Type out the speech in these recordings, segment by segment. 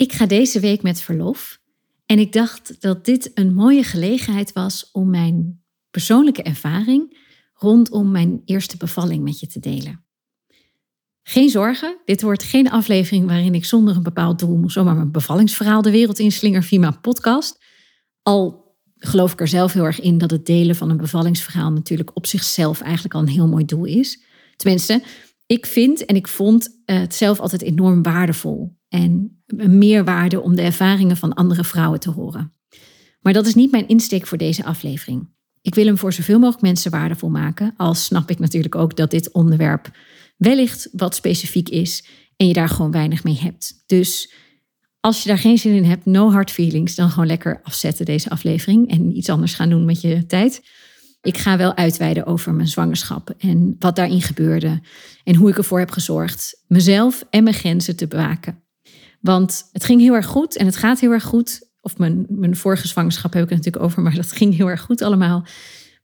Ik ga deze week met verlof en ik dacht dat dit een mooie gelegenheid was om mijn persoonlijke ervaring rondom mijn eerste bevalling met je te delen. Geen zorgen, dit wordt geen aflevering waarin ik zonder een bepaald doel zomaar mijn bevallingsverhaal de wereld inslinger via mijn podcast. Al geloof ik er zelf heel erg in dat het delen van een bevallingsverhaal natuurlijk op zichzelf eigenlijk al een heel mooi doel is. Tenminste, ik vind en ik vond het zelf altijd enorm waardevol en een meerwaarde om de ervaringen van andere vrouwen te horen. Maar dat is niet mijn insteek voor deze aflevering. Ik wil hem voor zoveel mogelijk mensen waardevol maken, al snap ik natuurlijk ook dat dit onderwerp wellicht wat specifiek is en je daar gewoon weinig mee hebt. Dus als je daar geen zin in hebt, no hard feelings, dan gewoon lekker afzetten deze aflevering en iets anders gaan doen met je tijd. Ik ga wel uitweiden over mijn zwangerschap en wat daarin gebeurde en hoe ik ervoor heb gezorgd mezelf en mijn grenzen te bewaken. Want het ging heel erg goed en het gaat heel erg goed. Of mijn, mijn vorige zwangerschap heb ik het natuurlijk over, maar dat ging heel erg goed allemaal.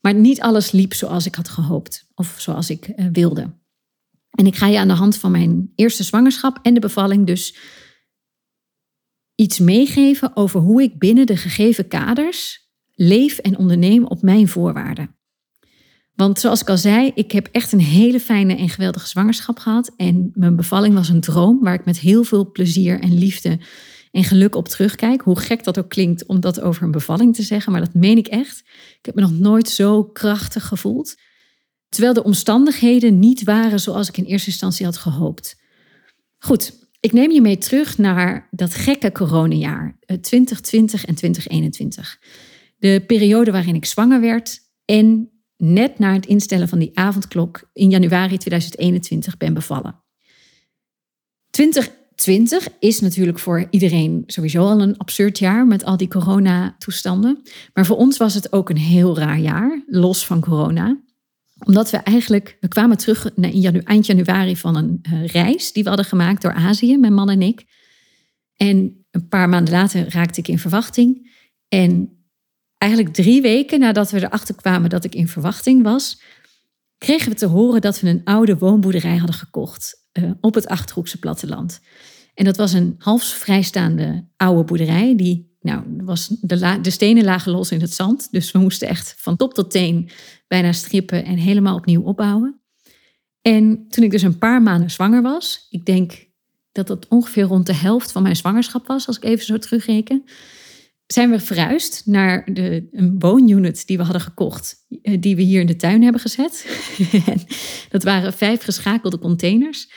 Maar niet alles liep zoals ik had gehoopt of zoals ik uh, wilde. En ik ga je aan de hand van mijn eerste zwangerschap en de bevalling dus iets meegeven over hoe ik binnen de gegeven kaders leef en onderneem op mijn voorwaarden. Want zoals ik al zei, ik heb echt een hele fijne en geweldige zwangerschap gehad. En mijn bevalling was een droom waar ik met heel veel plezier en liefde en geluk op terugkijk. Hoe gek dat ook klinkt om dat over een bevalling te zeggen, maar dat meen ik echt. Ik heb me nog nooit zo krachtig gevoeld. Terwijl de omstandigheden niet waren zoals ik in eerste instantie had gehoopt. Goed, ik neem je mee terug naar dat gekke coronajaar, 2020 eh, en 2021. De periode waarin ik zwanger werd en net na het instellen van die avondklok in januari 2021 ben bevallen. 2020 is natuurlijk voor iedereen sowieso al een absurd jaar met al die coronatoestanden. Maar voor ons was het ook een heel raar jaar, los van corona omdat we eigenlijk, we kwamen terug in eind januari van een uh, reis die we hadden gemaakt door Azië, mijn man en ik. En een paar maanden later raakte ik in verwachting. En eigenlijk drie weken nadat we erachter kwamen dat ik in verwachting was, kregen we te horen dat we een oude woonboerderij hadden gekocht uh, op het Achterhoekse platteland. En dat was een half vrijstaande oude boerderij die nou, was de, de, stenen lagen los in het zand. Dus we moesten echt van top tot teen bijna strippen en helemaal opnieuw opbouwen. En toen ik dus een paar maanden zwanger was, ik denk dat dat ongeveer rond de helft van mijn zwangerschap was, als ik even zo terugreken, zijn we verhuisd naar de, een woonunit die we hadden gekocht, eh, die we hier in de tuin hebben gezet. dat waren vijf geschakelde containers.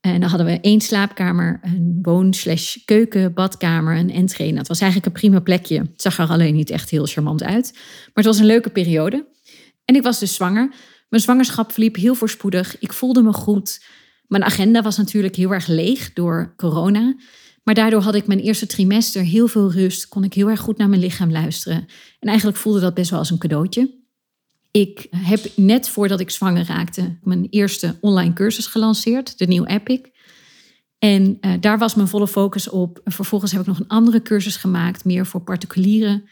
En dan hadden we één slaapkamer, een woon-slash-keuken, badkamer, een entree. dat was eigenlijk een prima plekje. Het zag er alleen niet echt heel charmant uit. Maar het was een leuke periode. En ik was dus zwanger. Mijn zwangerschap verliep heel voorspoedig. Ik voelde me goed. Mijn agenda was natuurlijk heel erg leeg door corona. Maar daardoor had ik mijn eerste trimester heel veel rust. Kon ik heel erg goed naar mijn lichaam luisteren. En eigenlijk voelde dat best wel als een cadeautje. Ik heb net voordat ik zwanger raakte mijn eerste online cursus gelanceerd, de nieuwe Epic. En uh, daar was mijn volle focus op. Vervolgens heb ik nog een andere cursus gemaakt, meer voor particulieren,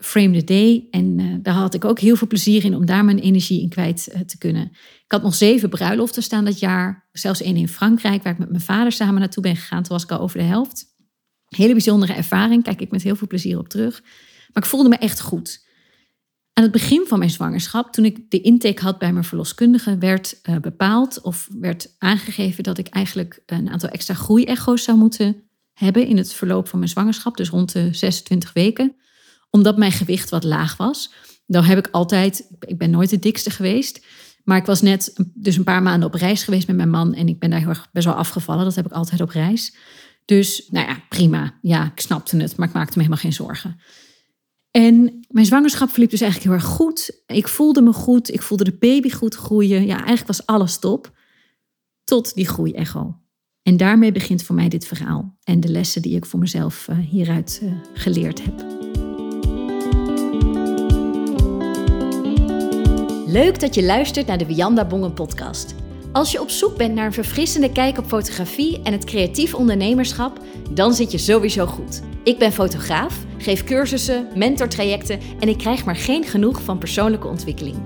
Frame the Day. En uh, daar had ik ook heel veel plezier in om daar mijn energie in kwijt uh, te kunnen. Ik had nog zeven bruiloften staan dat jaar, zelfs één in Frankrijk, waar ik met mijn vader samen naartoe ben gegaan. Toen was ik al over de helft. Hele bijzondere ervaring, kijk ik met heel veel plezier op terug. Maar ik voelde me echt goed. Aan het begin van mijn zwangerschap, toen ik de intake had bij mijn verloskundige, werd uh, bepaald of werd aangegeven dat ik eigenlijk een aantal extra groeiecho's zou moeten hebben in het verloop van mijn zwangerschap, dus rond de 26 weken, omdat mijn gewicht wat laag was. Dan heb ik altijd, ik ben nooit de dikste geweest, maar ik was net dus een paar maanden op reis geweest met mijn man en ik ben daar heel erg best wel afgevallen. Dat heb ik altijd op reis. Dus nou ja, prima. Ja, ik snapte het, maar ik maakte me helemaal geen zorgen. En mijn zwangerschap verliep dus eigenlijk heel erg goed. Ik voelde me goed. Ik voelde de baby goed groeien. Ja, eigenlijk was alles top. Tot die groeiecho. En daarmee begint voor mij dit verhaal. En de lessen die ik voor mezelf uh, hieruit uh, geleerd heb. Leuk dat je luistert naar de Wianda Bongen podcast. Als je op zoek bent naar een verfrissende kijk op fotografie en het creatief ondernemerschap, dan zit je sowieso goed. Ik ben fotograaf, geef cursussen, mentortrajecten en ik krijg maar geen genoeg van persoonlijke ontwikkeling.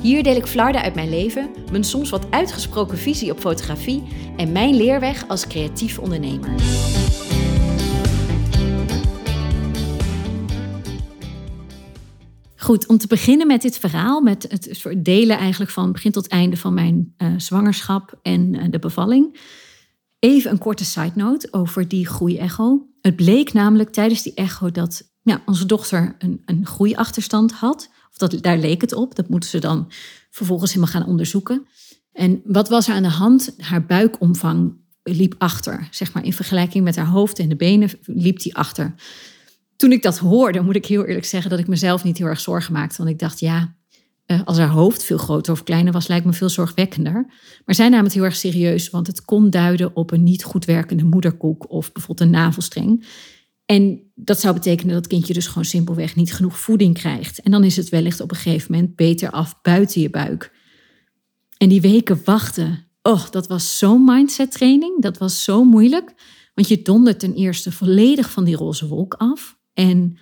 Hier deel ik flarden uit mijn leven, mijn soms wat uitgesproken visie op fotografie en mijn leerweg als creatief ondernemer. Goed, om te beginnen met dit verhaal, met het delen eigenlijk van begin tot einde van mijn uh, zwangerschap en uh, de bevalling. Even een korte side note over die groeiecho. Het bleek namelijk tijdens die echo dat ja, onze dochter een, een groeiachterstand had. Of dat, daar leek het op. Dat moeten ze dan vervolgens helemaal gaan onderzoeken. En wat was er aan de hand? Haar buikomvang liep achter. Zeg maar in vergelijking met haar hoofd en de benen liep die achter. Toen ik dat hoorde, moet ik heel eerlijk zeggen dat ik mezelf niet heel erg zorgen maakte. Want ik dacht, ja, eh, als haar hoofd veel groter of kleiner was, lijkt me veel zorgwekkender. Maar zij namen het heel erg serieus, want het kon duiden op een niet goed werkende moederkoek of bijvoorbeeld een navelstreng. En dat zou betekenen dat kindje dus gewoon simpelweg niet genoeg voeding krijgt. En dan is het wellicht op een gegeven moment beter af buiten je buik. En die weken wachten, oh, dat was zo'n mindset training. Dat was zo moeilijk. Want je dondert ten eerste volledig van die roze wolk af. En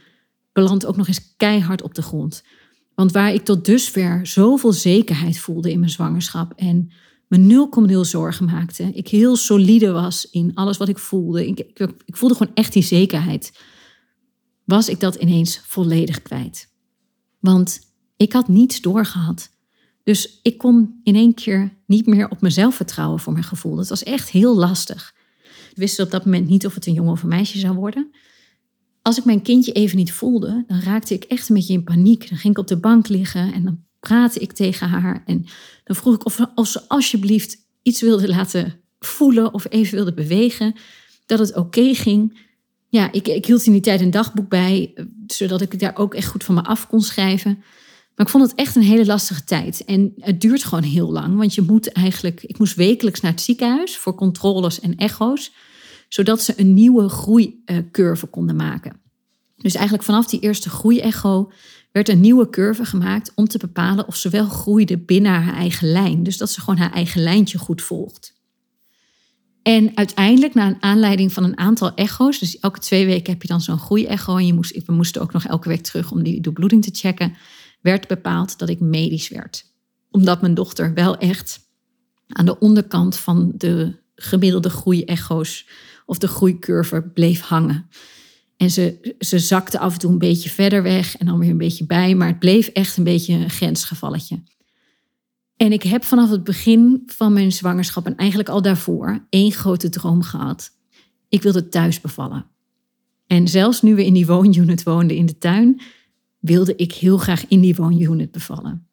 belandt ook nog eens keihard op de grond. Want waar ik tot dusver zoveel zekerheid voelde in mijn zwangerschap en me 0,0 zorgen maakte, ik heel solide was in alles wat ik voelde, ik, ik, ik voelde gewoon echt die zekerheid, was ik dat ineens volledig kwijt. Want ik had niets doorgehad. Dus ik kon in één keer niet meer op mezelf vertrouwen voor mijn gevoel. Dat was echt heel lastig. Ik wist op dat moment niet of het een jongen of een meisje zou worden. Als ik mijn kindje even niet voelde, dan raakte ik echt een beetje in paniek. Dan ging ik op de bank liggen en dan praatte ik tegen haar. En dan vroeg ik of, of ze alsjeblieft iets wilde laten voelen of even wilde bewegen. Dat het oké ging. Ja, ik, ik hield in die tijd een dagboek bij, zodat ik daar ook echt goed van me af kon schrijven. Maar ik vond het echt een hele lastige tijd. En het duurt gewoon heel lang, want je moet eigenlijk... Ik moest wekelijks naar het ziekenhuis voor controles en echo's zodat ze een nieuwe groeicurve konden maken. Dus eigenlijk vanaf die eerste groeiecho werd een nieuwe curve gemaakt om te bepalen of ze wel groeide binnen haar eigen lijn. Dus dat ze gewoon haar eigen lijntje goed volgt. En uiteindelijk, na een aanleiding van een aantal echo's, dus elke twee weken heb je dan zo'n groeiecho en je moest, we moesten ook nog elke week terug om die doorbloeding te checken, werd bepaald dat ik medisch werd. Omdat mijn dochter wel echt aan de onderkant van de gemiddelde groeiecho's of de groeicurve bleef hangen. En ze, ze zakte af en toe een beetje verder weg en dan weer een beetje bij, maar het bleef echt een beetje een grensgevalletje. En ik heb vanaf het begin van mijn zwangerschap en eigenlijk al daarvoor één grote droom gehad. Ik wilde thuis bevallen. En zelfs nu we in die woonunit woonden in de tuin, wilde ik heel graag in die woonunit bevallen.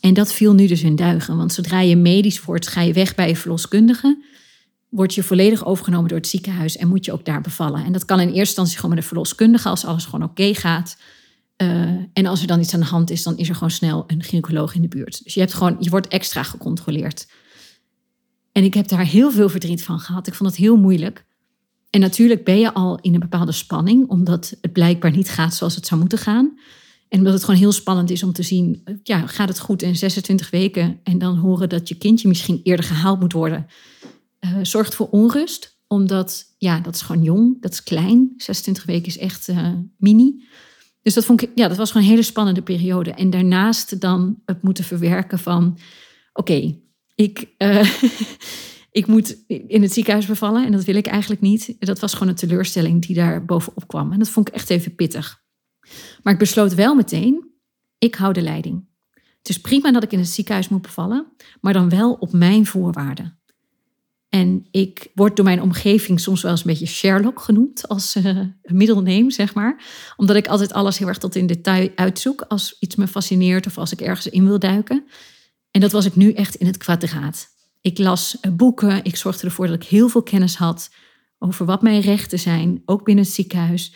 En dat viel nu dus in duigen, want zodra je medisch wordt, ga je weg bij je verloskundige word je volledig overgenomen door het ziekenhuis en moet je ook daar bevallen. En dat kan in eerste instantie gewoon met de verloskundige als alles gewoon oké gaat. Uh, en als er dan iets aan de hand is, dan is er gewoon snel een gynaecoloog in de buurt. Dus je, hebt gewoon, je wordt extra gecontroleerd. En ik heb daar heel veel verdriet van gehad. Ik vond het heel moeilijk. En natuurlijk ben je al in een bepaalde spanning, omdat het blijkbaar niet gaat zoals het zou moeten gaan. En omdat het gewoon heel spannend is om te zien, ja, gaat het goed in 26 weken en dan horen dat je kindje misschien eerder gehaald moet worden uh, zorgt voor onrust. Omdat, ja, dat is gewoon jong, dat is klein. 26 weken is echt uh, mini. Dus dat, vond ik, ja, dat was gewoon een hele spannende periode. En daarnaast dan het moeten verwerken van... Oké, ik, uh, ik moet in het ziekenhuis bevallen en dat wil ik eigenlijk niet. Dat was gewoon een teleurstelling die daar bovenop kwam. En dat vond ik echt even pittig. Maar ik besloot wel meteen, ik hou de leiding. Het is prima dat ik in het ziekenhuis moet bevallen, maar dan wel op mijn voorwaarden. En ik word door mijn omgeving soms wel eens een beetje Sherlock genoemd als uh, middelneem, zeg maar. Omdat ik altijd alles heel erg tot in detail uitzoek als iets me fascineert of als ik ergens in wil duiken. En dat was ik nu echt in het kwadraat. Ik las eh, boeken, ik zorgde ervoor dat ik heel veel kennis had over wat mijn rechten zijn, ook binnen het ziekenhuis.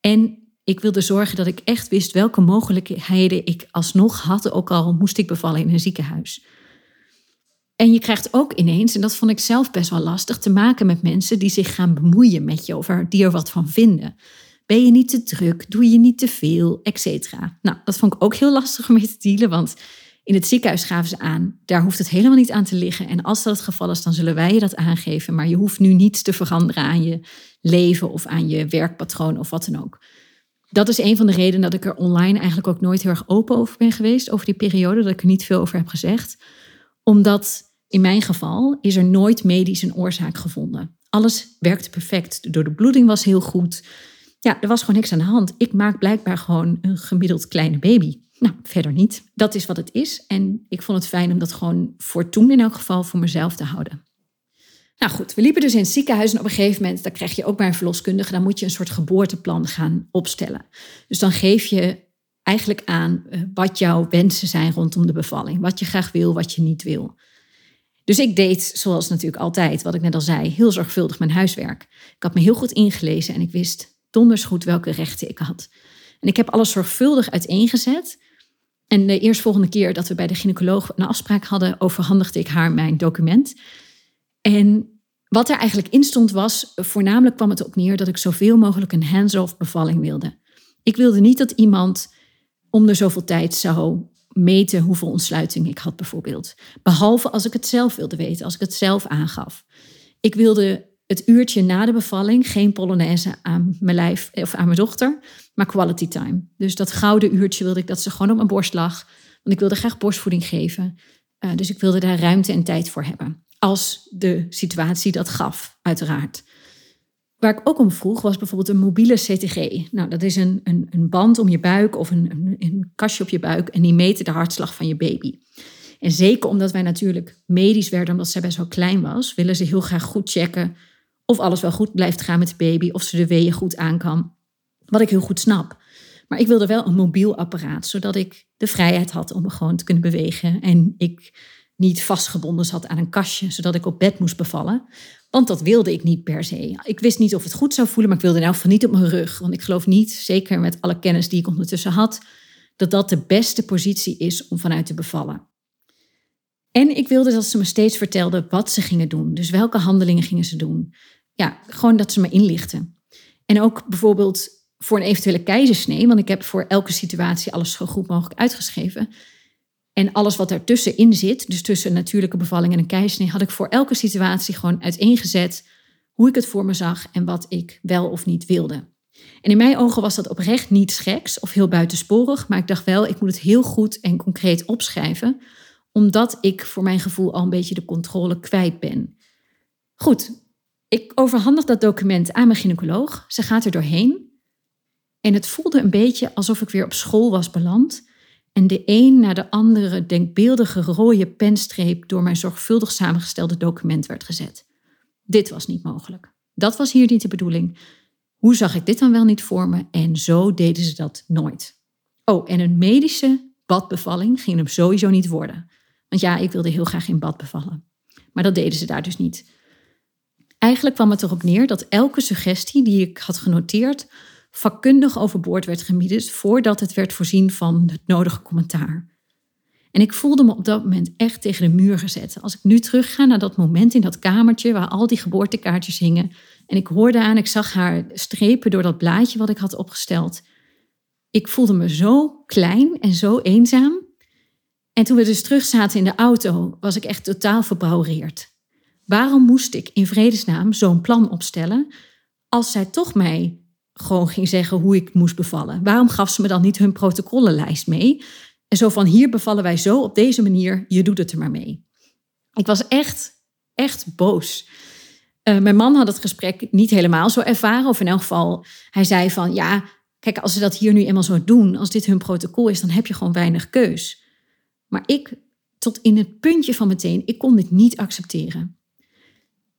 En ik wilde zorgen dat ik echt wist welke mogelijkheden ik alsnog had, ook al moest ik bevallen in een ziekenhuis. En je krijgt ook ineens, en dat vond ik zelf best wel lastig, te maken met mensen die zich gaan bemoeien met je of die er wat van vinden. Ben je niet te druk? Doe je niet te veel? Etcetera. Nou, dat vond ik ook heel lastig om mee te dealen, want in het ziekenhuis gaven ze aan, daar hoeft het helemaal niet aan te liggen. En als dat het geval is, dan zullen wij je dat aangeven. Maar je hoeft nu niets te veranderen aan je leven of aan je werkpatroon of wat dan ook. Dat is een van de redenen dat ik er online eigenlijk ook nooit heel erg open over ben geweest, over die periode, dat ik er niet veel over heb gezegd. Omdat in mijn geval is er nooit medisch een oorzaak gevonden. Alles werkte perfect. Door de bloeding was heel goed. Ja, er was gewoon niks aan de hand. Ik maak blijkbaar gewoon een gemiddeld kleine baby. Nou, verder niet. Dat is wat het is. En ik vond het fijn om dat gewoon voor toen in elk geval voor mezelf te houden. Nou goed, we liepen dus in het ziekenhuis en op een gegeven moment, dan krijg je ook bij een verloskundige, dan moet je een soort geboorteplan gaan opstellen. Dus dan geef je eigenlijk aan eh, wat jouw wensen zijn rondom de bevalling. Wat je graag wil, wat je niet wil. Dus ik deed, zoals natuurlijk altijd, wat ik net al zei, heel zorgvuldig mijn huiswerk. Ik had me heel goed ingelezen en ik wist donders goed welke rechten ik had. En ik heb alles zorgvuldig uiteengezet. En de eerstvolgende keer dat we bij de gynaecoloog een afspraak hadden, overhandigde ik haar mijn document. En wat er eigenlijk in stond was, voornamelijk kwam het op neer dat ik zoveel mogelijk een hands-off bevalling wilde. Ik wilde niet dat iemand om de zoveel tijd zou meten hoeveel ontsluiting ik had bijvoorbeeld. Behalve als ik het zelf wilde weten, als ik het zelf aangaf. Ik wilde het uurtje na de bevalling geen polonaise aan mijn lijf of aan mijn dochter, maar quality time. Dus dat gouden uurtje wilde ik dat ze gewoon op mijn borst lag, want ik wilde graag borstvoeding geven. Uh, dus ik wilde daar ruimte en tijd voor hebben. Als de situatie dat gaf, uiteraard. Waar ik ook om vroeg was bijvoorbeeld een mobiele CTG. Nou, dat is een, een, een band om je buik of een, een, een kastje op je buik en die meten de hartslag van je baby. En zeker omdat wij natuurlijk medisch werden, omdat zij best wel klein was, willen ze heel graag goed checken of alles wel goed blijft gaan met de baby, of ze de weeën goed aan kan. Wat ik heel goed snap. Maar ik wilde wel een mobiel apparaat, zodat ik de vrijheid had om me gewoon te kunnen bewegen. En ik niet vastgebonden zat aan een kastje, zodat ik op bed moest bevallen. Want dat wilde ik niet per se. Ik wist niet of het goed zou voelen, maar ik wilde in elk geval niet op mijn rug. Want ik geloof niet, zeker met alle kennis die ik ondertussen had, dat dat de beste positie is om vanuit te bevallen. En ik wilde dat ze me steeds vertelden wat ze gingen doen. Dus welke handelingen gingen ze doen. Ja, gewoon dat ze me inlichten. En ook bijvoorbeeld voor een eventuele keizersnee, want ik heb voor elke situatie alles zo goed mogelijk uitgeschreven. En alles wat daartussenin zit, dus tussen natuurlijke bevalling en een keizersnee, had ik voor elke situatie gewoon uiteengezet hoe ik het voor me zag en wat ik wel of niet wilde. En in mijn ogen was dat oprecht niet geks of heel buitensporig, maar ik dacht wel, ik moet het heel goed en concreet opschrijven, omdat ik voor mijn gevoel al een beetje de controle kwijt ben. Goed, ik overhandig dat document aan mijn gynaecoloog. Ze gaat er doorheen. En het voelde een beetje alsof ik weer op school was beland en de een na de andere denkbeeldige rode penstreep door mijn zorgvuldig samengestelde document werd gezet. Dit was niet mogelijk. Dat was hier niet de bedoeling. Hoe zag ik dit dan wel niet voor me? En zo deden ze dat nooit. Oh, en een medische badbevalling ging hem sowieso niet worden. Want ja, ik wilde heel graag in bad bevallen. Maar dat deden ze daar dus niet. Eigenlijk kwam het erop neer dat elke suggestie die ik had genoteerd vakkundig overboord werd gemieden voordat het werd voorzien van het nodige commentaar. En ik voelde me op dat moment echt tegen de muur gezet. Als ik nu terugga naar dat moment in dat kamertje waar al die geboortekaartjes hingen en ik hoorde aan, ik zag haar strepen door dat blaadje wat ik had opgesteld. Ik voelde me zo klein en zo eenzaam. En toen we dus terug zaten in de auto, was ik echt totaal verbouwereerd. Waarom moest ik in vredesnaam zo'n plan opstellen als zij toch mij gewoon ging zeggen hoe ik moest bevallen. Waarom gaf ze me dan niet hun protocollenlijst mee? En zo van hier bevallen wij zo op deze manier, je doet het er maar mee. Ik was echt, echt boos. Uh, mijn man had het gesprek niet helemaal zo ervaren, of in elk geval, hij zei van ja, kijk, als ze dat hier nu eenmaal zo doen, als dit hun protocol is, dan heb je gewoon weinig keus. Maar ik, tot in het puntje van meteen, ik kon dit niet accepteren.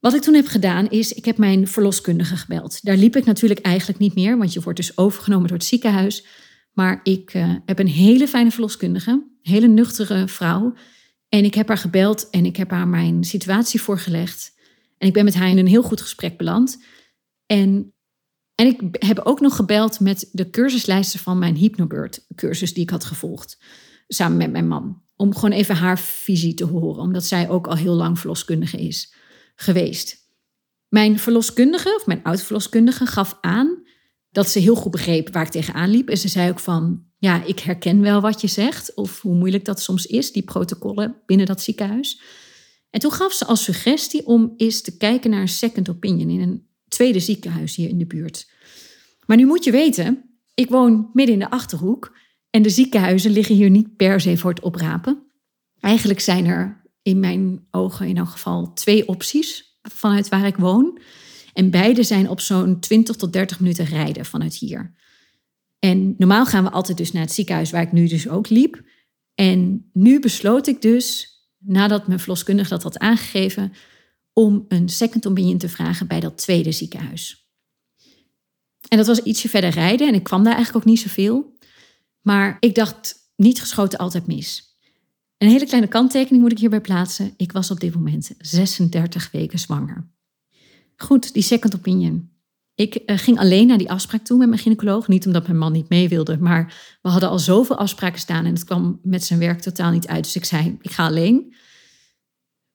Wat ik toen heb gedaan is, ik heb mijn verloskundige gebeld. Daar liep ik natuurlijk eigenlijk niet meer, want je wordt dus overgenomen door het ziekenhuis. Maar ik uh, heb een hele fijne verloskundige, een hele nuchtere vrouw. En ik heb haar gebeld en ik heb haar mijn situatie voorgelegd. En ik ben met haar in een heel goed gesprek beland. En, en ik heb ook nog gebeld met de cursuslijsten van mijn Hypnobird cursus die ik had gevolgd. Samen met mijn man. Om gewoon even haar visie te horen, omdat zij ook al heel lang verloskundige is geweest. Mijn verloskundige, of mijn oud-verloskundige, gaf aan dat ze heel goed begreep waar ik tegenaan liep. En ze zei ook van, ja, ik herken wel wat je zegt, of hoe moeilijk dat soms is, die protocollen binnen dat ziekenhuis. En toen gaf ze als suggestie om eens te kijken naar een second opinion in een tweede ziekenhuis hier in de buurt. Maar nu moet je weten, ik woon midden in de achterhoek en de ziekenhuizen liggen hier niet per se voor het oprapen. Eigenlijk zijn er in mijn ogen in elk geval twee opties vanuit waar ik woon. En beide zijn op zo'n 20 tot 30 minuten rijden vanuit hier. En normaal gaan we altijd dus naar het ziekenhuis waar ik nu dus ook liep. En nu besloot ik dus, nadat mijn verloskundige dat had aangegeven, om een second opinion te vragen bij dat tweede ziekenhuis. En dat was ietsje verder rijden en ik kwam daar eigenlijk ook niet zoveel. Maar ik dacht, niet geschoten altijd mis. Een hele kleine kanttekening moet ik hierbij plaatsen. Ik was op dit moment 36 weken zwanger. Goed, die second opinion. Ik uh, ging alleen naar die afspraak toe met mijn gynaecoloog. Niet omdat mijn man niet mee wilde, maar we hadden al zoveel afspraken staan en het kwam met zijn werk totaal niet uit. Dus ik zei, ik ga alleen.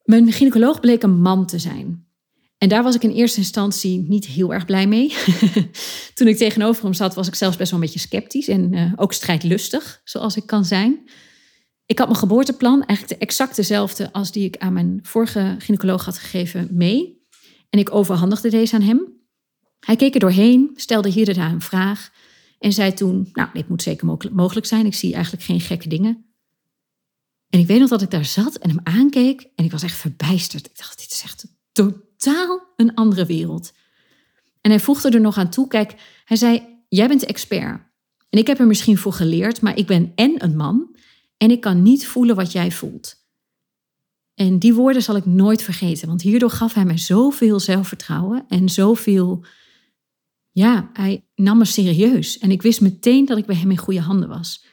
Mijn gynaecoloog bleek een man te zijn. En daar was ik in eerste instantie niet heel erg blij mee. Toen ik tegenover hem zat, was ik zelfs best wel een beetje sceptisch en uh, ook strijdlustig, zoals ik kan zijn. Ik had mijn geboorteplan, eigenlijk de exact dezelfde als die ik aan mijn vorige gynaecoloog had gegeven, mee. En ik overhandigde deze aan hem. Hij keek er doorheen, stelde hier en daar een vraag en zei toen, nou, dit moet zeker mogelijk zijn. Ik zie eigenlijk geen gekke dingen. En ik weet nog dat ik daar zat en hem aankeek en ik was echt verbijsterd. Ik dacht, dit is echt totaal een andere wereld. En hij voegde er nog aan toe, kijk, hij zei, jij bent expert. En ik heb er misschien voor geleerd, maar ik ben en een man en ik kan niet voelen wat jij voelt. En die woorden zal ik nooit vergeten, want hierdoor gaf hij mij zoveel zelfvertrouwen en zoveel, ja, hij nam me serieus. En ik wist meteen dat ik bij hem in goede handen was.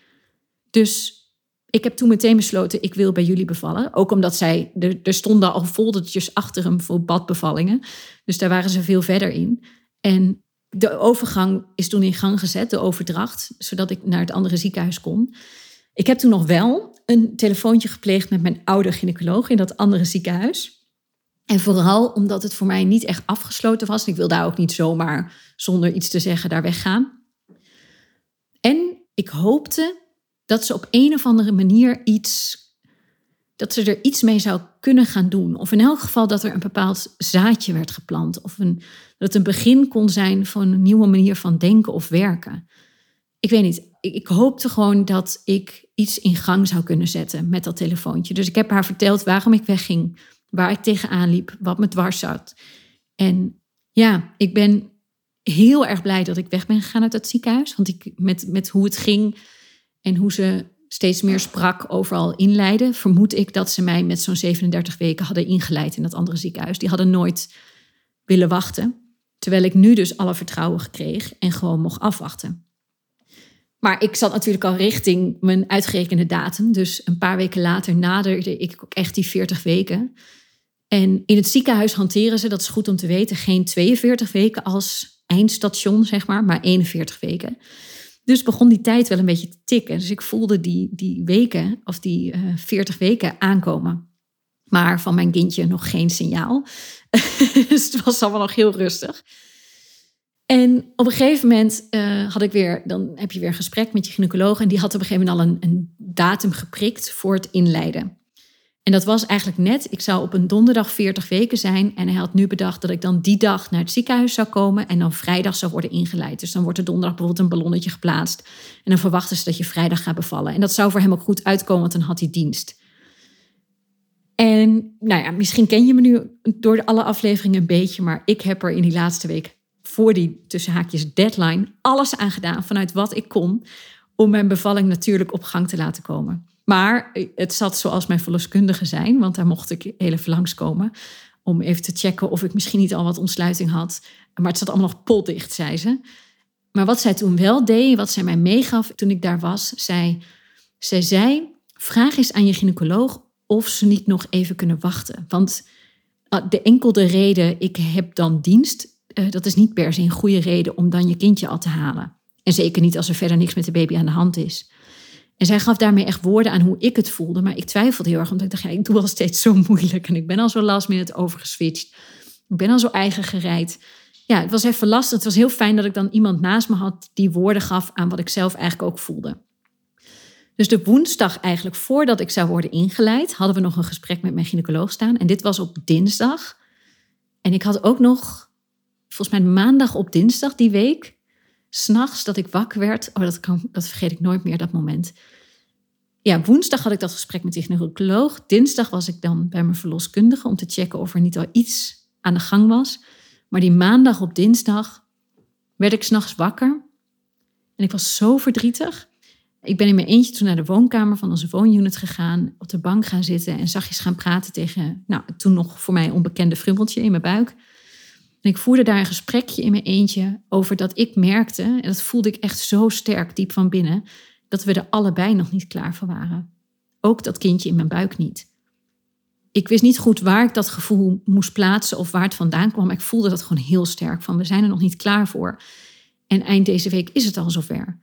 Dus ik heb toen meteen besloten, ik wil bij jullie bevallen. Ook omdat zij, er, er stonden al foldertjes achter hem voor badbevallingen. Dus daar waren ze veel verder in. En de overgang is toen in gang gezet, de overdracht, zodat ik naar het andere ziekenhuis kon. Ik heb toen nog wel een telefoontje gepleegd met mijn oude gynaecoloog in dat andere ziekenhuis. En vooral omdat het voor mij niet echt afgesloten was. Ik wil daar ook niet zomaar zonder iets te zeggen daar weggaan. En ik hoopte dat ze op een of andere manier iets, dat ze er iets mee zou kunnen gaan doen. Of in elk geval dat er een bepaald zaadje werd geplant. Of een, dat het een begin kon zijn van een nieuwe manier van denken of werken. Ik weet niet, ik, ik hoopte gewoon dat ik iets in gang zou kunnen zetten met dat telefoontje. Dus ik heb haar verteld waarom ik wegging, waar ik tegenaan liep, wat me dwars zat. En ja, ik ben heel erg blij dat ik weg ben gegaan uit dat ziekenhuis. Want ik, met, met hoe het ging, en hoe ze steeds meer sprak overal inleiden, vermoed ik dat ze mij met zo'n 37 weken hadden ingeleid in dat andere ziekenhuis. Die hadden nooit willen wachten. Terwijl ik nu dus alle vertrouwen kreeg en gewoon mocht afwachten. Maar ik zat natuurlijk al richting mijn uitgerekende datum. Dus een paar weken later naderde ik ook echt die 40 weken. En in het ziekenhuis hanteren ze, dat is goed om te weten, geen 42 weken als eindstation, zeg maar, maar 41 weken. Dus begon die tijd wel een beetje te tikken. Dus ik voelde die, die weken, of die uh, eh, 40 weken aankomen. Maar van mijn kindje nog geen signaal. dus het was allemaal nog heel rustig. En op een gegeven moment uh, had ik weer, dan heb je weer een gesprek met je gynaecoloog. En die had op een gegeven moment al een, een datum geprikt voor het inleiden. En dat was eigenlijk net, ik zou op een donderdag 40 weken zijn. En hij had nu bedacht dat ik dan die dag naar het ziekenhuis zou komen. En dan vrijdag zou worden ingeleid. Dus dan wordt er donderdag bijvoorbeeld een ballonnetje geplaatst. En dan verwachten ze dat je vrijdag gaat bevallen. En dat zou voor hem ook goed uitkomen, want dan had hij dienst. En nou ja, misschien ken je me nu door alle afleveringen een beetje. Maar ik heb er in die laatste week voor die tussen haakjes deadline alles aan gedaan vanuit wat ik kon. Om mijn bevalling natuurlijk op gang te laten komen. Maar het zat zoals mijn verloskundige zijn, want daar mocht ik heel even langskomen. Om even te checken of ik misschien niet al wat ontsluiting had. Maar het zat allemaal nog potdicht, zei ze. Maar wat zij toen wel deed, wat zij mij meegaf toen ik daar was, zij, zij zei: Vraag eens aan je gynaecoloog of ze niet nog even kunnen wachten. Want ah, de enkelde reden, ik heb dan dienst, eh, dat is niet per se een goede reden om dan je kindje al te halen. En zeker niet als er verder niks met de baby aan de hand is. En zij gaf daarmee echt woorden aan hoe ik het voelde. Maar ik twijfelde heel erg, omdat ik dacht, ja, ik doe al steeds zo moeilijk. En ik ben al zo last minute overgeswitcht. Ik ben al zo eigen gereid. Ja, het was even lastig. Het was heel fijn dat ik dan iemand naast me had die woorden gaf aan wat ik zelf eigenlijk ook voelde. Dus de woensdag eigenlijk voordat ik zou worden ingeleid, hadden we nog een gesprek met mijn gynaecoloog staan. En dit was op dinsdag. En ik had ook nog, volgens mij maandag op dinsdag die week, s'nachts dat ik wakker werd. Oh, dat, kan, dat vergeet ik nooit meer, dat moment. Ja, woensdag had ik dat gesprek met de gynaecoloog. Dinsdag was ik dan bij mijn verloskundige om te checken of er niet al iets aan de gang was. Maar die maandag op dinsdag werd ik s'nachts wakker. En ik was zo verdrietig. Ik ben in mijn eentje toen naar de woonkamer van onze woonunit gegaan, op de bank gaan zitten en zachtjes gaan praten tegen, nou, toen nog voor mij onbekende frummeltje in mijn buik. En ik voerde daar een gesprekje in mijn eentje over dat ik merkte, en dat voelde ik echt zo sterk diep van binnen, dat we er allebei nog niet klaar voor waren. Ook dat kindje in mijn buik niet. Ik wist niet goed waar ik dat gevoel moest plaatsen of waar het vandaan kwam. Maar ik voelde dat gewoon heel sterk van we zijn er nog niet klaar voor. En eind deze week is het al zover.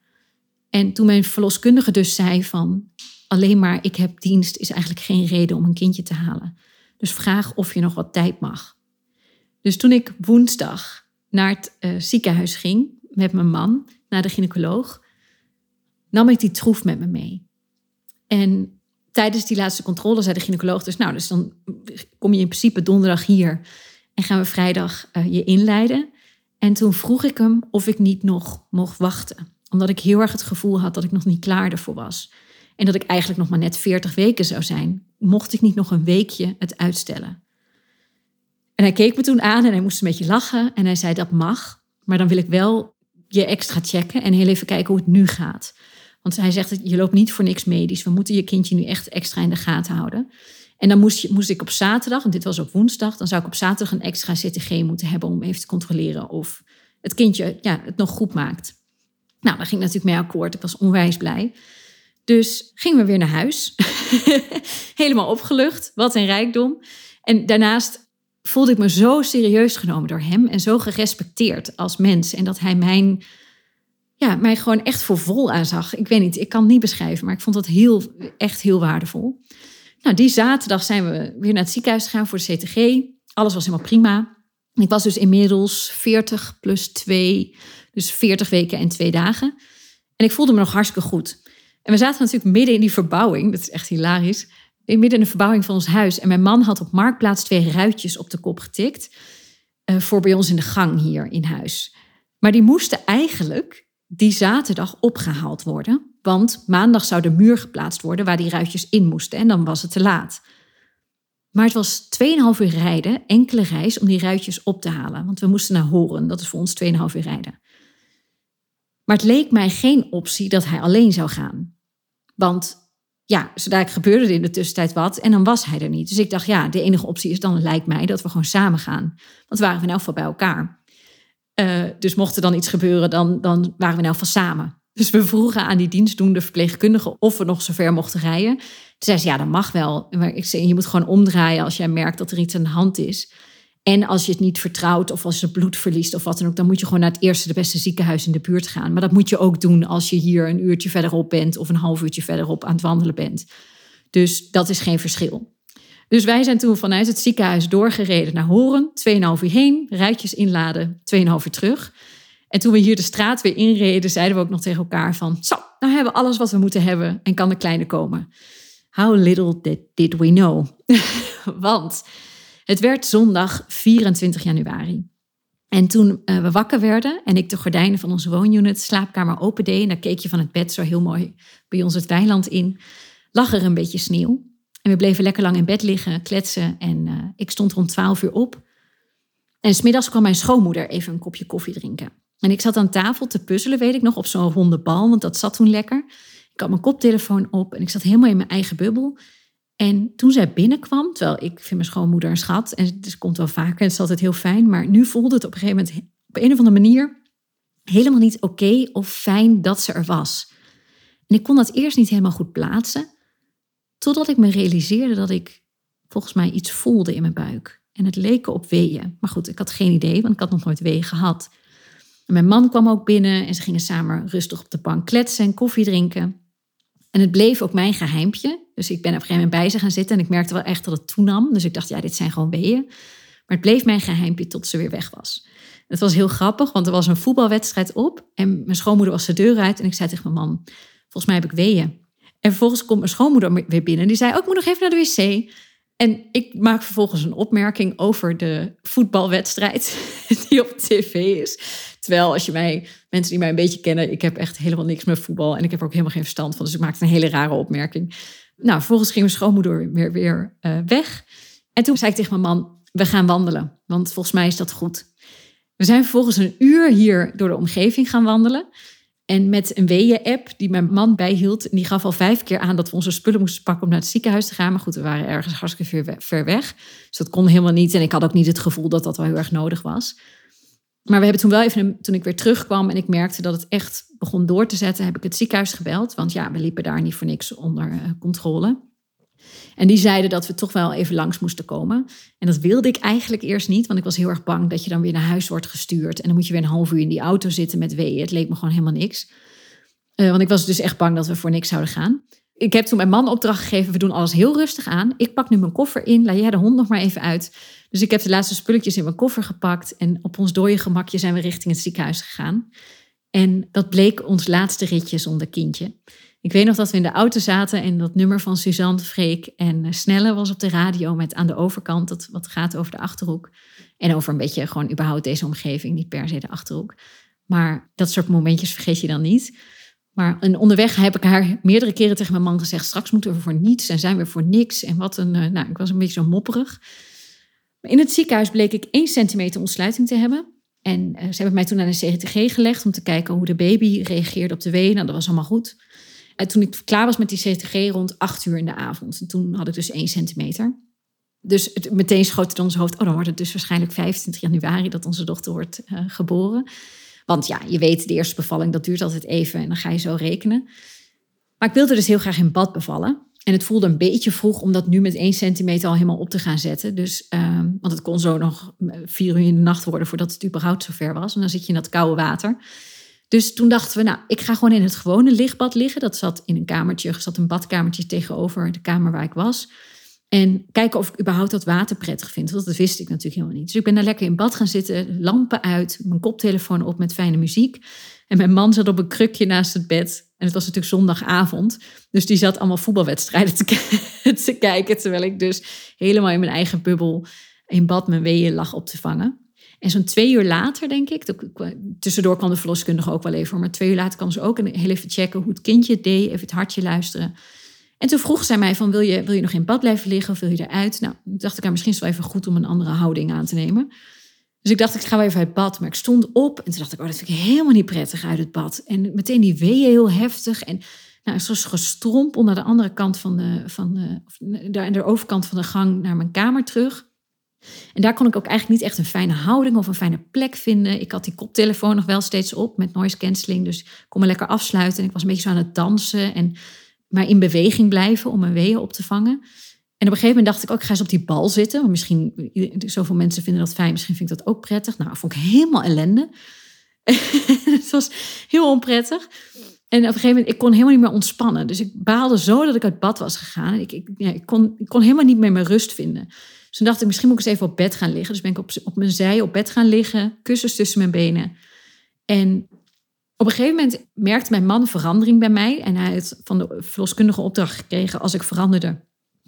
En toen mijn verloskundige dus zei van alleen maar ik heb dienst is eigenlijk geen reden om een kindje te halen. Dus vraag of je nog wat tijd mag. Dus toen ik woensdag naar het uh, ziekenhuis ging met mijn man, naar de gynaecoloog, nam ik die troef met me mee. En tijdens die laatste controle zei de gynaecoloog dus, nou, dus dan kom je in principe donderdag hier en gaan we vrijdag uh, je inleiden. En toen vroeg ik hem of ik niet nog mocht wachten, omdat ik heel erg het gevoel had dat ik nog niet klaar ervoor was. En dat ik eigenlijk nog maar net 40 weken zou zijn, mocht ik niet nog een weekje het uitstellen. En hij keek me toen aan en hij moest een beetje lachen en hij zei dat mag, maar dan wil ik wel je extra checken en heel even kijken hoe het nu gaat. Want hij zegt, je loopt niet voor niks medisch. We moeten je kindje nu echt extra in de gaten houden. En dan moest, je, moest ik op zaterdag, en dit was op woensdag, dan zou ik op zaterdag een extra CTG moeten hebben om even te controleren of het kindje ja, het nog goed maakt. Nou, daar ging ik natuurlijk mee akkoord. Ik was onwijs blij. Dus gingen we weer naar huis. Helemaal opgelucht. Wat een rijkdom. En daarnaast voelde ik me zo serieus genomen door hem en zo gerespecteerd als mens. En dat hij mijn ja, mij gewoon echt voor vol aanzag. Ik weet niet, ik kan het niet beschrijven, maar ik vond dat heel, echt heel waardevol. Nou, die zaterdag zijn we weer naar het ziekenhuis gegaan voor de CTG. Alles was helemaal prima. Ik was dus inmiddels 40 plus 2, dus 40 weken en 2 dagen. En ik voelde me nog hartstikke goed. En we zaten natuurlijk midden in die verbouwing, dat is echt hilarisch. In midden in de verbouwing van ons huis. En mijn man had op Marktplaats twee ruitjes op de kop getikt. Uh, voor bij ons in de gang hier in huis. Maar die moesten eigenlijk die zaterdag opgehaald worden. Want maandag zou de muur geplaatst worden waar die ruitjes in moesten en dan was het te laat. Maar het was 2,5 uur rijden, enkele reis, om die ruitjes op te halen. Want we moesten naar Horen, dat is voor ons 2,5 uur rijden. Maar het leek mij geen optie dat hij alleen zou gaan. Want ja, zodra ik gebeurde er in de tussentijd wat en dan was hij er niet. Dus ik dacht, ja, de enige optie is dan lijkt mij dat we gewoon samen gaan. Want waren we elk geval bij elkaar. Uh, dus mocht er dan iets gebeuren, dan, dan waren we nou van samen. Dus we vroegen aan die dienstdoende verpleegkundige of we nog zover mochten rijden. Toen zei ze, ja, dat mag wel. Maar ik zei, je moet gewoon omdraaien als jij merkt dat er iets aan de hand is. En als je het niet vertrouwt of als je bloed verliest of wat dan ook, dan moet je gewoon naar het eerste de beste ziekenhuis in de buurt gaan. Maar dat moet je ook doen als je hier een uurtje verderop bent of een half uurtje verderop aan het wandelen bent. Dus dat is geen verschil. Dus wij zijn toen vanuit het ziekenhuis doorgereden naar Horen. 2,5 uur heen, rijtjes inladen, 2,5 uur terug. En toen we hier de straat weer inreden, zeiden we ook nog tegen elkaar van... Zo, nou hebben we alles wat we moeten hebben en kan de kleine komen. How little did, we know. Want het werd zondag 24 januari. En toen uh, we wakker werden en ik de gordijnen van onze woonunit, slaapkamer opende... en daar keek je van het bed zo heel mooi bij ons het weiland in... lag er een beetje sneeuw. En we bleven lekker lang in bed liggen, kletsen. En uh, ik stond rond 12 uur op. En smiddags kwam mijn schoonmoeder even een kopje koffie drinken. En ik zat aan tafel te puzzelen, weet ik nog, op zo'n ronde bal, want dat zat toen lekker. Ik had mijn koptelefoon op en ik zat helemaal in mijn eigen bubbel. En toen zij binnenkwam, terwijl ik vind mijn schoonmoeder een schat, en het komt wel vaker en het is altijd heel fijn, maar nu voelde het op een gegeven moment op een of andere manier helemaal niet oké of fijn dat ze er was. En ik kon dat eerst niet helemaal goed plaatsen. Totdat ik me realiseerde dat ik volgens mij iets voelde in mijn buik. En het leek op weeën. Maar goed, ik had geen idee, want ik had nog nooit weeën gehad. En mijn man kwam ook binnen en ze gingen samen rustig op de bank kletsen en koffie drinken. En het bleef ook mijn geheimpje. Dus ik ben op een gegeven moment bij ze gaan zitten en ik merkte wel echt dat het toenam. Dus ik dacht, ja, dit zijn gewoon weeën. Maar het bleef mijn geheimpje tot ze weer weg was. Het was heel grappig, want er was een voetbalwedstrijd op. En mijn schoonmoeder was de deur uit. En ik zei tegen mijn man, volgens mij heb ik weeën. En vervolgens komt mijn schoonmoeder weer binnen. Die zei, ook oh, moet nog even naar de wc. En ik maak vervolgens een opmerking over de voetbalwedstrijd die op tv is. Terwijl als je mij, mensen die mij een beetje kennen, ik heb echt helemaal niks met voetbal. En ik heb er ook helemaal geen verstand van. Dus ik maakte een hele rare opmerking. Nou, vervolgens ging mijn schoonmoeder weer, weer uh, weg. En toen zei ik tegen mijn man, we gaan wandelen. Want volgens mij is dat goed. We zijn vervolgens een uur hier door de omgeving gaan wandelen. En met een weeën-app die mijn man bijhield. En die gaf al vijf keer aan dat we onze spullen moesten pakken om naar het ziekenhuis te gaan. Maar goed, we waren ergens hartstikke ver weg. Dus dat kon helemaal niet. En ik had ook niet het gevoel dat dat wel heel erg nodig was. Maar we hebben toen wel even, toen ik weer terugkwam en ik merkte dat het echt begon door te zetten, heb ik het ziekenhuis gebeld. Want ja, we liepen daar niet voor niks onder uh, controle. En die zeiden dat we toch wel even langs moesten komen. En dat wilde ik eigenlijk eerst niet, want ik was heel erg bang dat je dan weer naar huis wordt gestuurd. En dan moet je weer een half uur in die auto zitten met weeën. Het leek me gewoon helemaal niks. Uh, want ik was dus echt bang dat we voor niks zouden gaan. Ik heb toen mijn man opdracht gegeven, we doen alles heel rustig aan. Ik pak nu mijn koffer in, laat jij de hond nog maar even uit. Dus ik heb de laatste spulletjes in mijn koffer gepakt. En op ons dode gemakje zijn we richting het ziekenhuis gegaan. En dat bleek ons laatste ritje zonder kindje. Ik weet nog dat we in de auto zaten en dat nummer van Suzanne, Freek en eh, Snelle was op de radio met aan de overkant, dat wat gaat over de Achterhoek. En over een beetje gewoon überhaupt deze omgeving, niet per se de Achterhoek. Maar dat soort momentjes vergeet je dan niet. Maar en onderweg heb ik haar meerdere keren tegen mijn man gezegd, straks moeten we voor niets en zijn we voor niks. En wat een, eh, nou, ik was een beetje zo mopperig. In het ziekenhuis bleek ik 1 centimeter ontsluiting te hebben. En uh, ze hebben mij toen naar een CTG gelegd om te kijken hoe de baby reageerde op de ween. Nou, dat was allemaal goed. En toen ik klaar was met die CTG rond 8 uur in de avond. En toen had ik dus 1 centimeter. Dus het, meteen schoot het in ons hoofd. Oh, dan wordt het dus waarschijnlijk 25 januari dat onze dochter wordt uh, geboren. Want ja, je weet, de eerste bevalling, dat duurt altijd even. En dan ga je zo rekenen. Maar ik wilde dus heel graag in bad bevallen. En het voelde een beetje vroeg om dat nu met 1 centimeter al helemaal op te gaan zetten. Dus, uh, want het kon zo nog vier uur in de nacht worden voordat het überhaupt zover was. En dan zit je in dat koude water. Dus toen dachten we, nou, ik ga gewoon in het gewone lichtbad liggen. Dat zat in een kamertje, er zat een badkamertje tegenover de kamer waar ik was. En kijken of ik überhaupt dat water prettig vind. Want dat wist ik natuurlijk helemaal niet. Dus ik ben daar lekker in bad gaan zitten, lampen uit, mijn koptelefoon op met fijne muziek. En mijn man zat op een krukje naast het bed. En het was natuurlijk zondagavond. Dus die zat allemaal voetbalwedstrijden te, kijken. Terwijl ik dus helemaal in mijn eigen bubbel in bad mijn weeën lag op te vangen. En zo'n twee uur later, denk ik, tussendoor kwam de verloskundige ook wel even, maar twee uur later kwam ze ook heel even checken hoe het kindje het deed, even het hartje luisteren. En toen vroeg zij mij van, wil je, wil je nog in bad blijven liggen of wil je eruit? Nou, dacht ik, nou, misschien is het wel even goed om een andere houding aan te nemen. Dus ik dacht, ik ga wel even uit bad. Maar ik stond op en toen dacht ik, oh, dat vind ik helemaal niet prettig uit het bad. En meteen die weeën heel heftig. En nou, zoals gestrompel naar de andere kant van de, van de, aan de overkant van de gang naar mijn kamer terug. En daar kon ik ook eigenlijk niet echt een fijne houding of een fijne plek vinden. Ik had die koptelefoon nog wel steeds op met noise cancelling. Dus ik kon me lekker afsluiten. En ik was een beetje zo aan het dansen. En maar in beweging blijven om mijn weeën op te vangen. En op een gegeven moment dacht ik ook, ik ga eens op die bal zitten. Want misschien, zoveel mensen vinden dat fijn. Misschien vind ik dat ook prettig. Nou, vond ik helemaal ellende. het was heel onprettig. En op een gegeven moment, ik kon helemaal niet meer ontspannen. Dus ik baalde zo dat ik uit bad was gegaan. Ik, ik, ik, kon, ik kon helemaal niet meer mijn rust vinden. Dus toen dacht ik, misschien moet ik eens even op bed gaan liggen. Dus ben ik op, op mijn zij op bed gaan liggen, kussens tussen mijn benen. En op een gegeven moment merkte mijn man verandering bij mij. En hij had van de verloskundige opdracht gekregen, als ik veranderde,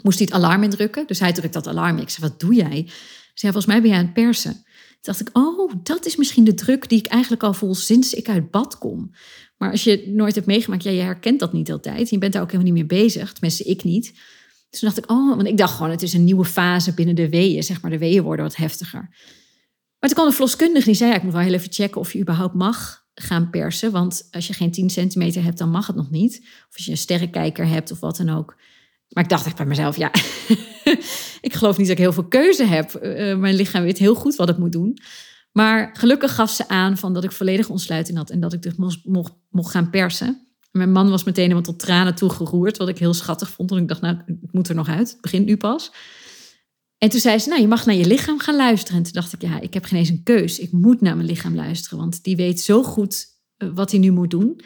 moest hij het alarm indrukken. Dus hij drukt dat alarm. Ik zei, wat doe jij? Hij zei, volgens mij ben jij aan het persen. Toen dacht ik, oh, dat is misschien de druk die ik eigenlijk al voel sinds ik uit bad kom. Maar als je nooit hebt meegemaakt, ja, je herkent dat niet altijd. Je bent daar ook helemaal niet mee bezig. Tenminste, ik niet. Dus toen dacht ik, oh, want ik dacht gewoon, het is een nieuwe fase binnen de weeën. Zeg maar, de weeën worden wat heftiger. Maar toen kwam de verloskundige, die zei, ik moet wel heel even checken of je überhaupt mag gaan persen. Want als je geen 10 centimeter hebt, dan mag het nog niet. Of als je een sterrenkijker hebt of wat dan ook. Maar ik dacht echt bij mezelf, ja, ik geloof niet dat ik heel veel keuze heb. Uh, mijn lichaam weet heel goed wat het moet doen. Maar gelukkig gaf ze aan van dat ik volledige ontsluiting had en dat ik dus mocht, mocht, gaan persen. Mijn man was meteen helemaal tot tranen toegeroerd, wat ik heel schattig vond. Want ik dacht, nou, het moet er nog uit. Het begint nu pas. En toen zei ze, nou, je mag naar je lichaam gaan luisteren. En toen dacht ik, ja, ik heb geen eens een keus. Ik moet naar mijn lichaam luisteren, want die weet zo goed eh, wat hij nu moet doen.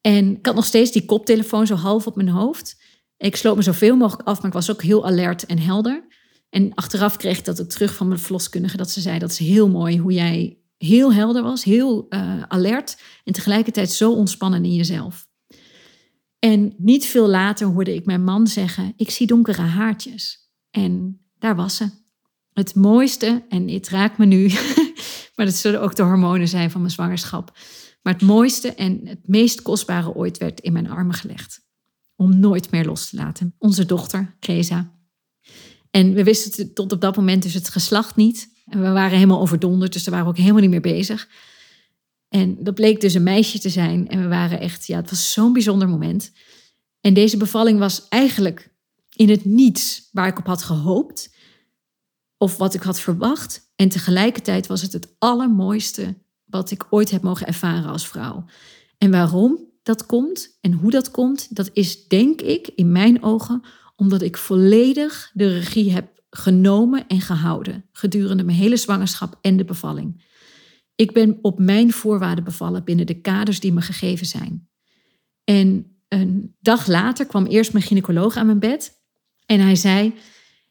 En ik had nog steeds die koptelefoon zo half op mijn hoofd. Ik sloot me zoveel mogelijk af, maar ik was ook heel alert en helder. En achteraf kreeg ik dat ook terug van mijn verloskundige, dat ze zei, dat is heel mooi hoe jij heel helder was, heel uh, alert en tegelijkertijd zo ontspannen in jezelf. En niet veel later hoorde ik mijn man zeggen, ik zie donkere haartjes. En daar was ze. Het mooiste, en het raakt me nu, maar dat zullen ook de hormonen zijn van mijn zwangerschap. Maar het mooiste en het meest kostbare ooit werd in mijn armen gelegd. Om nooit meer los te laten. Onze dochter, Greza. En we wisten tot op dat moment dus het geslacht niet. En we waren helemaal overdonderd, dus daar waren we ook helemaal niet meer bezig. En dat bleek dus een meisje te zijn. En we waren echt, ja, het was zo'n bijzonder moment. En deze bevalling was eigenlijk in het niets waar ik op had gehoopt. Of wat ik had verwacht. En tegelijkertijd was het het allermooiste wat ik ooit heb mogen ervaren als vrouw. En waarom dat komt en hoe dat komt, dat is denk ik in mijn ogen omdat ik volledig de regie heb genomen en gehouden gedurende mijn hele zwangerschap en de bevalling. Ik ben op mijn voorwaarden bevallen binnen de kaders die me gegeven zijn. En een dag later kwam eerst mijn gynaecoloog aan mijn bed en hij zei: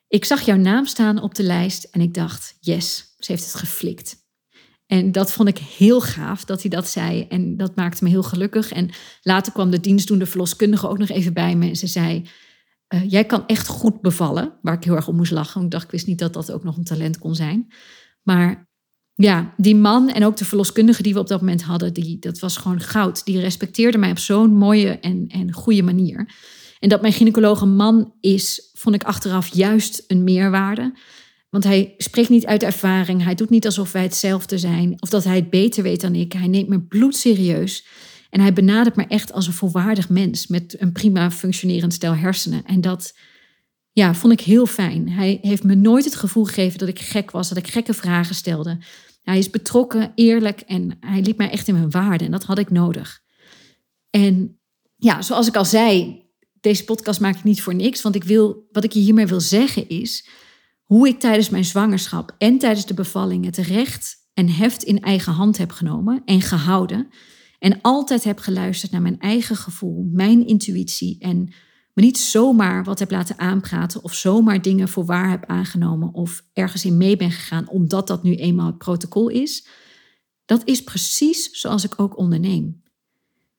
Ik zag jouw naam staan op de lijst en ik dacht: Yes, ze heeft het geflikt. En dat vond ik heel gaaf dat hij dat zei. En dat maakte me heel gelukkig. En later kwam de dienstdoende verloskundige ook nog even bij me. En ze zei: uh, Jij kan echt goed bevallen. Waar ik heel erg om moest lachen. Want ik dacht, ik wist niet dat dat ook nog een talent kon zijn. Maar ja, die man en ook de verloskundige die we op dat moment hadden, die, dat was gewoon goud. Die respecteerde mij op zo'n mooie en, en goede manier. En dat mijn gynaecoloog een man is, vond ik achteraf juist een meerwaarde. Want hij spreekt niet uit ervaring. Hij doet niet alsof wij hetzelfde zijn. Of dat hij het beter weet dan ik. Hij neemt me bloedserieus. En hij benadert me echt als een volwaardig mens. Met een prima functionerend stel hersenen. En dat ja, vond ik heel fijn. Hij heeft me nooit het gevoel gegeven dat ik gek was. Dat ik gekke vragen stelde. Hij is betrokken, eerlijk. En hij liet mij echt in mijn waarde. En dat had ik nodig. En ja, zoals ik al zei. Deze podcast maak ik niet voor niks. Want ik wil, wat ik je hiermee wil zeggen is hoe ik tijdens mijn zwangerschap en tijdens de bevalling het recht en heft in eigen hand heb genomen en gehouden. En altijd heb geluisterd naar mijn eigen gevoel, mijn intuïtie. En me niet zomaar wat heb laten aanpraten of zomaar dingen voor waar heb aangenomen of ergens in mee ben gegaan omdat dat nu eenmaal het protocol is. Dat is precies zoals ik ook onderneem.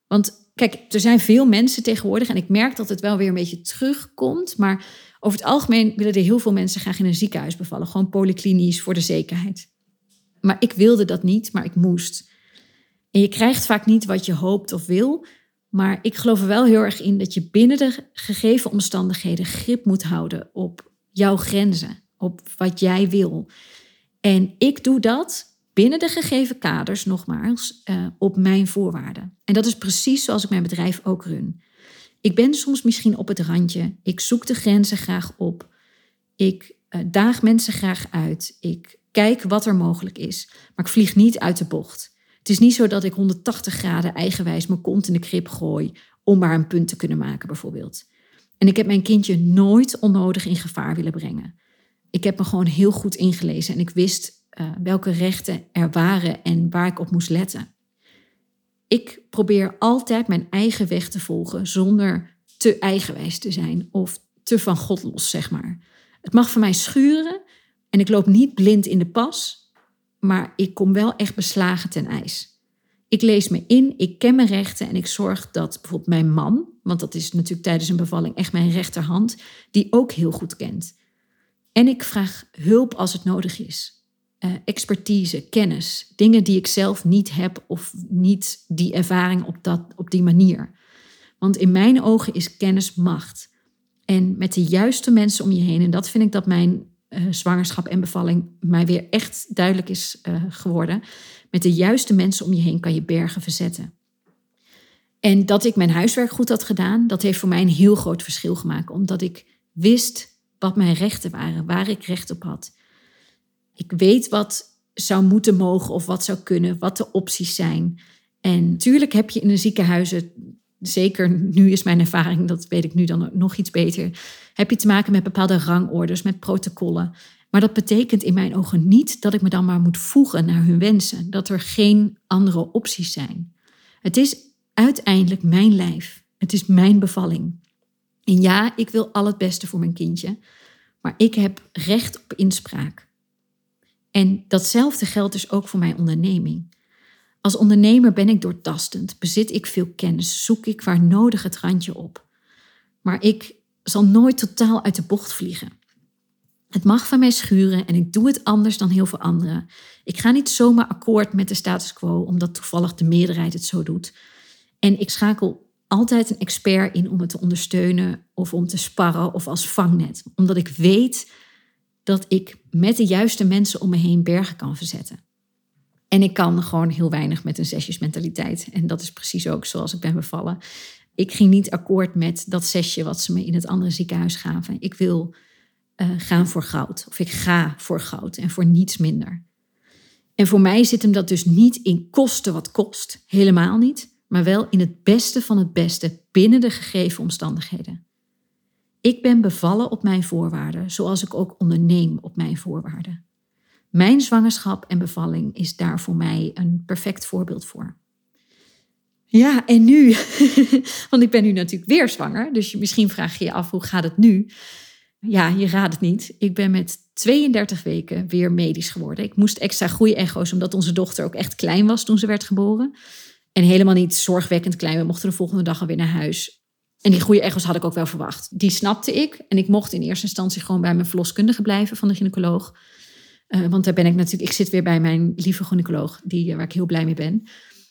Want kijk, er zijn veel mensen tegenwoordig en ik merk dat het wel weer een beetje terugkomt. Maar over het algemeen willen er heel veel mensen graag in een ziekenhuis bevallen. Gewoon polyklinisch voor de zekerheid. Maar ik wilde dat niet, maar ik moest. En je krijgt vaak niet wat je hoopt of wil. Maar ik geloof er wel heel erg in dat je binnen de gegeven omstandigheden grip moet houden op jouw grenzen, op wat jij wil. En ik doe dat binnen de gegeven kaders, nogmaals, uh, op mijn voorwaarden. En dat is precies zoals ik mijn bedrijf ook run. Ik ben soms misschien op het randje. Ik zoek de grenzen graag op. Ik uh, daag mensen graag uit. Ik kijk wat er mogelijk is. Maar ik vlieg niet uit de bocht. Het is niet zo dat ik 180 graden eigenwijs mijn kont in de krip gooi om maar een punt te kunnen maken, bijvoorbeeld. En ik heb mijn kindje nooit onnodig in gevaar willen brengen. Ik heb me gewoon heel goed ingelezen en ik wist uh, welke rechten er waren en waar ik op moest letten ik probeer altijd mijn eigen weg te volgen zonder te eigenwijs te zijn of te van God los, zeg maar. Het mag voor mij schuren en ik loop niet blind in de pas, maar ik kom wel echt beslagen ten ijs. Ik lees me in, ik ken mijn rechten en ik zorg dat bijvoorbeeld mijn man, want dat is natuurlijk tijdens een bevalling echt mijn rechterhand, die ook heel goed kent. En ik vraag hulp als het nodig is. Eh, expertise, kennis, dingen die ik zelf niet heb of niet die ervaring op, dat, op die manier. Want in mijn ogen is kennis macht. En met de juiste mensen om je heen, en dat vind ik dat mijn uh, zwangerschap en bevalling mij weer echt duidelijk is uh, geworden. Met de juiste mensen om je heen kan je bergen verzetten. En dat ik mijn huiswerk goed had gedaan, dat heeft voor mij een heel groot verschil gemaakt. Omdat ik wist wat mijn rechten waren, waar ik recht op had. Ik weet wat zou moeten mogen of wat zou kunnen, wat de opties zijn. En natuurlijk heb je in een ziekenhuizen, zeker nu is mijn ervaring, dat weet ik nu dan nog iets beter, heb je te maken met bepaalde rangorders, met protocollen. Maar dat betekent in mijn ogen niet dat ik me dan maar moet voegen naar hun wensen, dat er geen andere opties zijn. Het is uiteindelijk mijn lijf. Het is mijn bevalling. En ja, ik wil al het beste voor mijn kindje, maar ik heb recht op inspraak. En datzelfde geldt dus ook voor mijn onderneming. Als ondernemer ben ik doortastend, bezit ik veel kennis, zoek ik waar nodig het randje op. Maar ik zal nooit totaal uit de bocht vliegen. Het mag van mij schuren en ik doe het anders dan heel veel anderen. Ik ga niet zomaar akkoord met de status quo omdat toevallig de meerderheid het zo doet. En ik schakel altijd een expert in om het te ondersteunen of om te sparren of als vangnet, omdat ik weet dat ik met de juiste mensen om me heen bergen kan verzetten. En ik kan gewoon heel weinig met een zesjesmentaliteit. En dat is precies ook zoals ik ben bevallen. Ik ging niet akkoord met dat zesje wat ze me in het andere ziekenhuis gaven. Ik wil uh, gaan voor goud. Of ik ga voor goud en voor niets minder. En voor mij zit hem dat dus niet in kosten wat kost. Helemaal niet. Maar wel in het beste van het beste binnen de gegeven omstandigheden. Ik ben bevallen op mijn voorwaarden, zoals ik ook onderneem op mijn voorwaarden. Mijn zwangerschap en bevalling is daar voor mij een perfect voorbeeld voor. Ja, en nu? Want ik ben nu natuurlijk weer zwanger. Dus misschien vraag je je af, hoe gaat het nu? Ja, je raadt het niet. Ik ben met 32 weken weer medisch geworden. Ik moest extra groeiecho's, omdat onze dochter ook echt klein was toen ze werd geboren. En helemaal niet zorgwekkend klein. We mochten de volgende dag alweer naar huis. En die groeiecho's had ik ook wel verwacht. Die snapte ik. En ik mocht in eerste instantie gewoon bij mijn verloskundige blijven van de gynaecoloog. Uh, want daar ben ik natuurlijk, ik zit weer bij mijn lieve gynaecoloog, die, waar ik heel blij mee ben.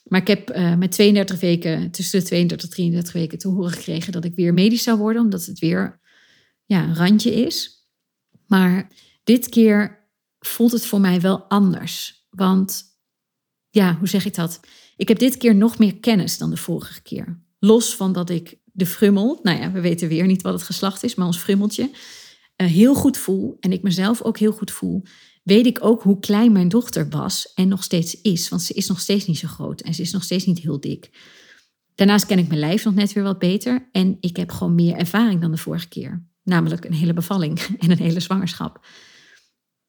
Maar ik heb uh, met 32 weken, tussen de 32 en 33 weken, te horen gekregen dat ik weer medisch zou worden, omdat het weer ja, een randje is. Maar dit keer voelt het voor mij wel anders. Want ja, hoe zeg ik dat? Ik heb dit keer nog meer kennis dan de vorige keer. Los van dat ik de frummel, nou ja, we weten weer niet wat het geslacht is, maar ons frummeltje, uh, heel goed voel. En ik mezelf ook heel goed voel weet ik ook hoe klein mijn dochter was en nog steeds is. Want ze is nog steeds niet zo groot en ze is nog steeds niet heel dik. Daarnaast ken ik mijn lijf nog net weer wat beter en ik heb gewoon meer ervaring dan de vorige keer. Namelijk een hele bevalling en een hele zwangerschap.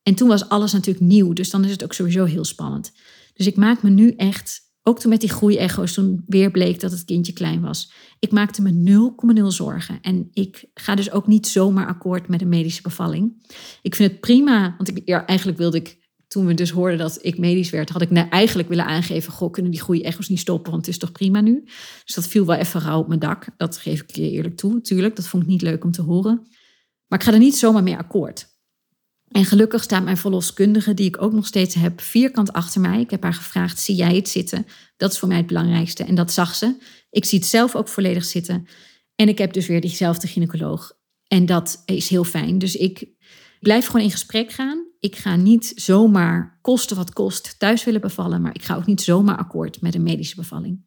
En toen was alles natuurlijk nieuw, dus dan is het ook sowieso heel spannend. Dus ik maak me nu echt ook toen met die groeiecho's, toen weer bleek dat het kindje klein was. Ik maakte me 0,0 zorgen. En ik ga dus ook niet zomaar akkoord met een medische bevalling. Ik vind het prima, want ik, eigenlijk wilde ik, toen we dus hoorden dat ik medisch werd, had ik nou eigenlijk willen aangeven, goh, kunnen die groeiecho's niet stoppen, want het is toch prima nu. Dus dat viel wel even rauw op mijn dak. Dat geef ik je eerlijk toe, natuurlijk. Dat vond ik niet leuk om te horen. Maar ik ga er niet zomaar mee akkoord. En gelukkig staat mijn verloskundige, die ik ook nog steeds heb, vierkant achter mij. Ik heb haar gevraagd: zie jij het zitten? Dat is voor mij het belangrijkste. En dat zag ze. Ik zie het zelf ook volledig zitten. En ik heb dus weer diezelfde gynaecoloog. En dat is heel fijn. Dus ik blijf gewoon in gesprek gaan. Ik ga niet zomaar kosten wat kost thuis willen bevallen, maar ik ga ook niet zomaar akkoord met een medische bevalling.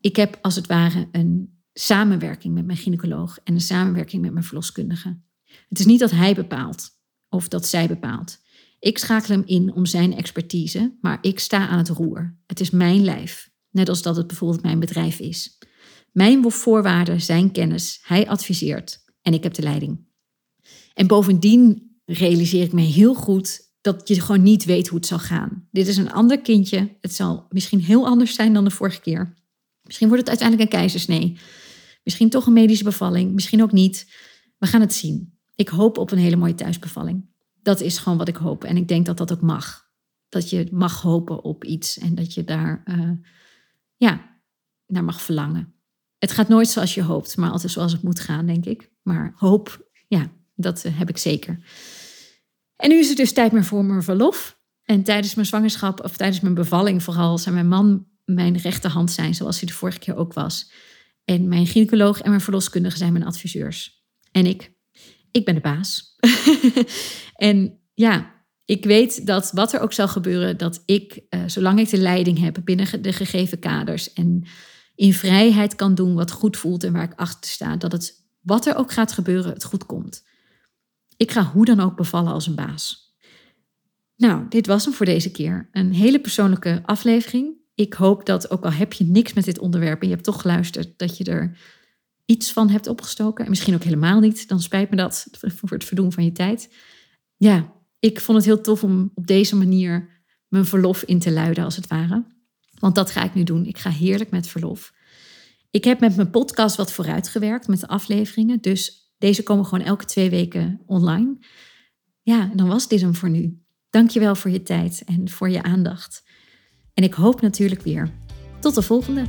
Ik heb als het ware een samenwerking met mijn gynaecoloog en een samenwerking met mijn verloskundige. Het is niet dat hij bepaalt of dat zij bepaalt. Ik schakel hem in om zijn expertise, maar ik sta aan het roer. Het is mijn lijf, net als dat het bijvoorbeeld mijn bedrijf is. Mijn voorwaarden, zijn kennis, hij adviseert en ik heb de leiding. En bovendien realiseer ik me heel goed dat je gewoon niet weet hoe het zal gaan. Dit is een ander kindje. Het zal misschien heel anders zijn dan de vorige keer. Misschien wordt het uiteindelijk een keizersnee. Misschien toch een medische bevalling, misschien ook niet. We gaan het zien. Ik hoop op een hele mooie thuisbevalling. Dat is gewoon wat ik hoop. En ik denk dat dat ook mag. Dat je mag hopen op iets en dat je daar uh, ja, naar mag verlangen. Het gaat nooit zoals je hoopt, maar altijd zoals het moet gaan, denk ik. Maar hoop, ja, dat eh, heb ik zeker. En nu is het dus tijd meer voor mijn verlof. En tijdens mijn zwangerschap, of tijdens mijn bevalling vooral, zijn mijn man mijn rechterhand zijn, zoals hij de vorige keer ook was. En mijn gynaecoloog en mijn verloskundige zijn mijn adviseurs. En ik ik ben de baas. en ja, ik weet dat wat er ook zal gebeuren, dat ik, uh, zolang ik de leiding heb binnen de gegeven kaders en in vrijheid kan doen wat goed voelt en waar ik achter sta, dat het, wat er ook gaat gebeuren, het goed komt. Ik ga hoe dan ook bevallen als een baas. Nou, dit was hem voor deze keer. Een hele persoonlijke aflevering. Ik hoop dat, ook al heb je niks met dit onderwerp en je hebt toch geluisterd, dat je er iets van hebt opgestoken. En misschien ook helemaal niet. Dan spijt me dat voor het verdoen van je tijd. Ja, ik vond het heel tof om op deze manier mijn verlof in te luiden, als het ware. Want dat ga ik nu doen. Ik ga heerlijk met verlof. Ik heb met mijn podcast wat vooruitgewerkt met de afleveringen. Dus deze komen gewoon elke twee weken online. Ja, dan was dit hem voor nu. Dankjewel voor je tijd en voor je aandacht. En ik hoop natuurlijk weer. Tot de volgende.